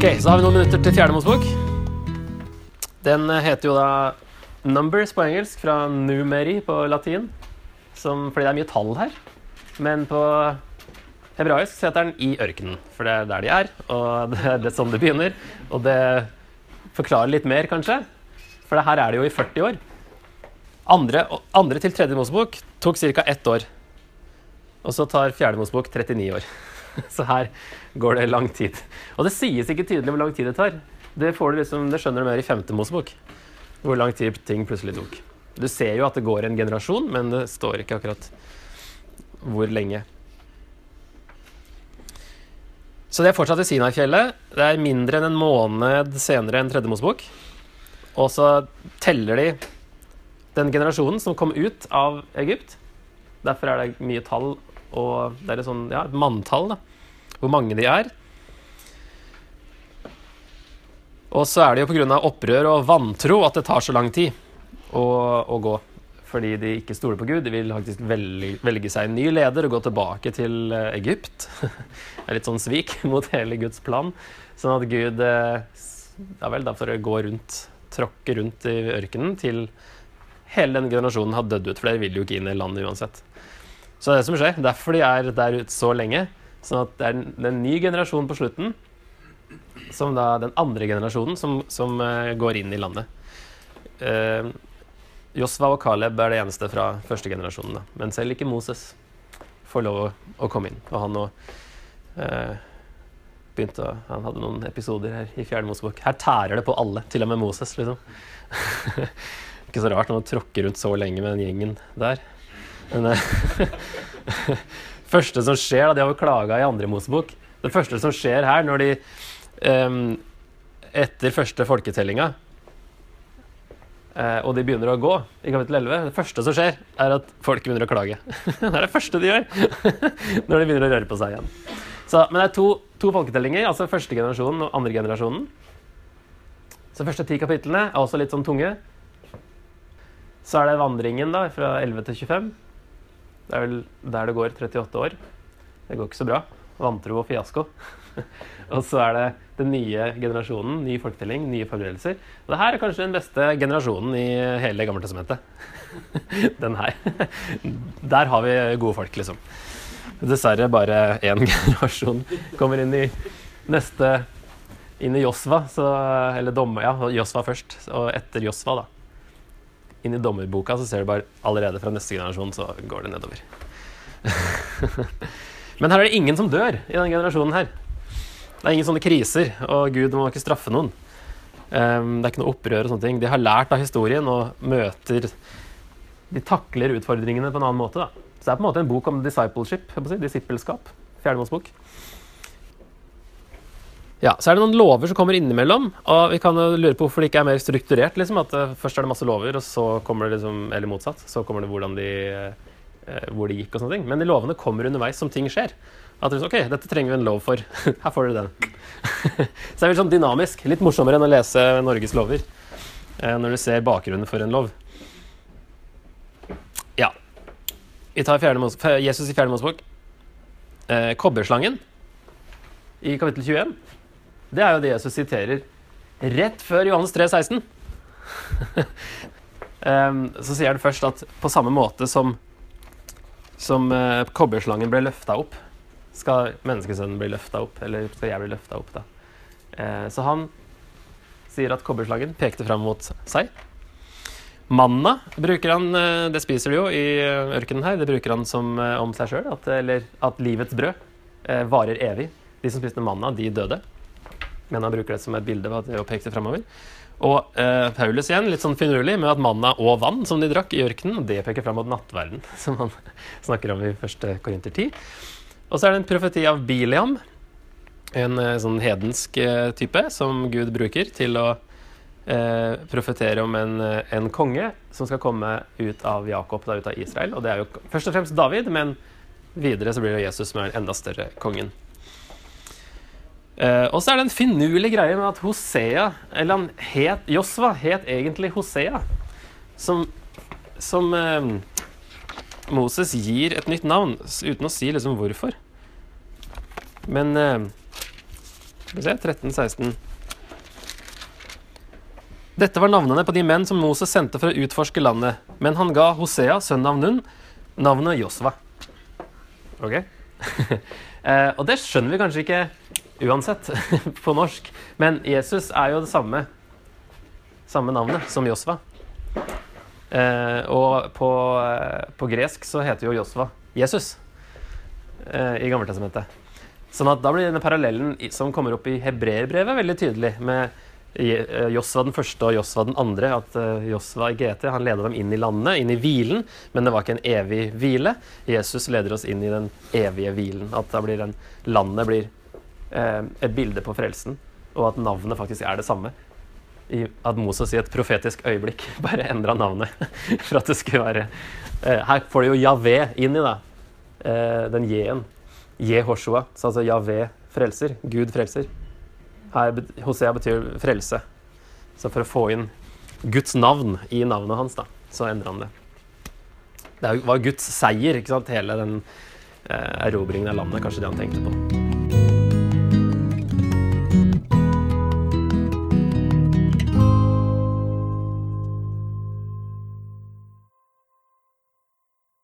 Så har vi noen minutter til Fjerde Mosebok. Den eh, heter jo da Numbers på engelsk, fra numeri på latin. Som, fordi det er mye tall her. Men på hebraisk så heter den I ørkenen, for det er der de er. Og det er det sånn det begynner. Og det forklarer litt mer, kanskje. For det her er det jo i 40 år. Andre, andre til tredje Mosebok tok ca. ett år. Og så tar fjerde Mosebok 39 år. Så her går det lang tid. Og det sies ikke tydelig hvor lang tid det tar. Det, liksom, det skjønner du mer i femte Mosebok. Hvor lang tid ting plutselig tok. Du ser jo at det går en generasjon, men det står ikke akkurat hvor lenge. Så det er fortsatt i Sinai-fjellet. Det er mindre enn en måned senere enn tredje Mosebok. Og så teller de den generasjonen som kom ut av Egypt. Derfor er det mye tall og det er et sånn, ja, manntall, da. Hvor mange de er. Og så er det jo pga. opprør og vantro at det tar så lang tid å, å, gå. Fordi de ikke stoler på Gud. De vil faktisk velge, velge seg en ny leder og gå tilbake til eh, Egypt. det er litt sånn svik mot hele Guds plan. Sånn at Gud eh, ja vel, da får det gå rundt, tråkke rundt i ørkenen til hele den generasjonen har dødd ut. For dere vil jo ikke inn i landet uansett. Så det er det som skjer. Derfor de er der ute så lenge. Sånn at det er en, en ny generasjon på slutten, som da den andre generasjonen, som, som uh, går inn i landet. Uh, Josva og Caleb er det eneste fra første generasjonen, da. men selv ikke Moses får lov å, å komme inn. Og han òg uh, begynte å Han hadde noen episoder her i Fjerde Mosebok. Her tærer det på alle, til og med Moses, liksom. ikke så rart når man tråkker rundt så lenge med den gjengen der. Men eh, første som skjer da, De har jo klaga i andre Mosebok. Det første som skjer her, når de um, Etter første folketellinga uh, og de begynner å gå i kapittel 11 Det første som skjer, er at folk begynner å klage. det er det første de gjør når de begynner å røre på seg igjen. Så, men det er to, to folketellinger, altså første generasjonen og andre generasjonen. Så første ti kapitlene er også litt sånn tunge. Så er det vandringen da, fra 11 til 25. Det er vel der det går 38 år. Det går ikke så bra. Vantro og fiasko. og så er det den nye generasjonen, ny folketelling, nye forberedelser. Og det her er kanskje den beste generasjonen i hele Gammeltestamentet. den her. Der har vi gode folk, liksom. Dessverre bare én generasjon kommer inn i neste inn i Josva, så, eller dommer, ja, Josva først, og etter Josva, da inn i dommerboka så ser du bare allerede fra neste generasjon så går det nedover. Men her er det ingen som dør i denne generasjonen her. Det er ingen sånne kriser, og Gud må ikke straffe noen. Um, det er ikke noe opprør og sånne ting. De har lært av historien og møter De takler utfordringene på en annen måte. Da. Så det er på en måte en bok om discipleship, si, disippelskap. Fjerdemanntsbok. Ja, Så er det noen lover som kommer innimellom. Og vi kan lure på hvorfor det ikke er mer strukturert. liksom, at uh, Først er det masse lover, og så kommer det liksom, eller motsatt, så kommer det hvordan de, uh, hvor de gikk. og sånne ting. Men de lovene kommer underveis som ting skjer. At det sånn, ok, dette trenger vi en lov for. Her får dere den. så det er litt sånn dynamisk. Litt morsommere enn å lese Norges lover. Uh, når du ser bakgrunnen for en lov. Ja. Vi tar Jesus i Fjerde Mosebok. kobberslangen i kapittel 21 det er jo det Jesus siterer rett før Johannes 3, 16. um, så sier han først at på samme måte som, som uh, kobberslangen ble løfta opp, skal menneskesønnen bli løfta opp. Eller skal jeg bli løfta opp, da. Uh, så han sier at kobberslangen pekte fram mot seg. Manna bruker han, uh, det spiser de jo i ørkenen her, det bruker han som, om seg sjøl. Eller at livets brød varer evig. De som spiste manna, de døde men han bruker det som et bilde ved å peke framover. Og eh, Paulus igjen, litt sånn finurlig, med at manna og vann som de drakk i ørkenen, det peker fram mot nattverden, som han snakker om i første Korinter 10. Og så er det en profeti av Biliam, en eh, sånn hedensk eh, type som Gud bruker til å eh, profetere om en, en, konge som skal komme ut av Jakob, da ut av Israel. Og det er jo først og fremst David, men videre så blir det Jesus som er den enda større kongen. Uh, og så er det en finurlig greie med at Hosea, eller han het Josva, het egentlig Hosea. Som, som uh, Moses gir et nytt navn uten å si liksom hvorfor. Men uh, Skal vi se 13, 16 Dette var navnene på de menn som Moses sendte for å utforske landet. Men han ga Hosea, sønn av Nun, navnet Josva. Ok? uh, og det skjønner vi kanskje ikke uansett på norsk. Men Jesus er jo det samme, samme navnet som Josva. Eh, og på, eh, på, gresk så heter jo Josva Jesus eh, i Gammeltestamentet. Sånn at da blir denne parallellen som kommer opp i hebreerbrevet, veldig tydelig. med Eh, Josva den første og Josva den andre. At eh, Josva GT han leda dem inn i landet, inn i hvilen, men det var ikke en evig hvile. Jesus leder oss inn i den evige hvilen. At blir den, landet blir et bilde på frelsen, og at navnet faktisk er det samme. I, at Moses i et profetisk øyeblikk bare endra navnet for at det skulle være eh, Her får du jo Javé inn i, da. Eh, den J-en. Jehoshua. Så altså Javé frelser. Gud frelser. Her, Hosea betyr frelse. Så for å få inn Guds navn i navnet hans, da, så endrer han det. Det var Guds seier, ikke sant? hele den eh, erobringen av landet, kanskje det han tenkte på.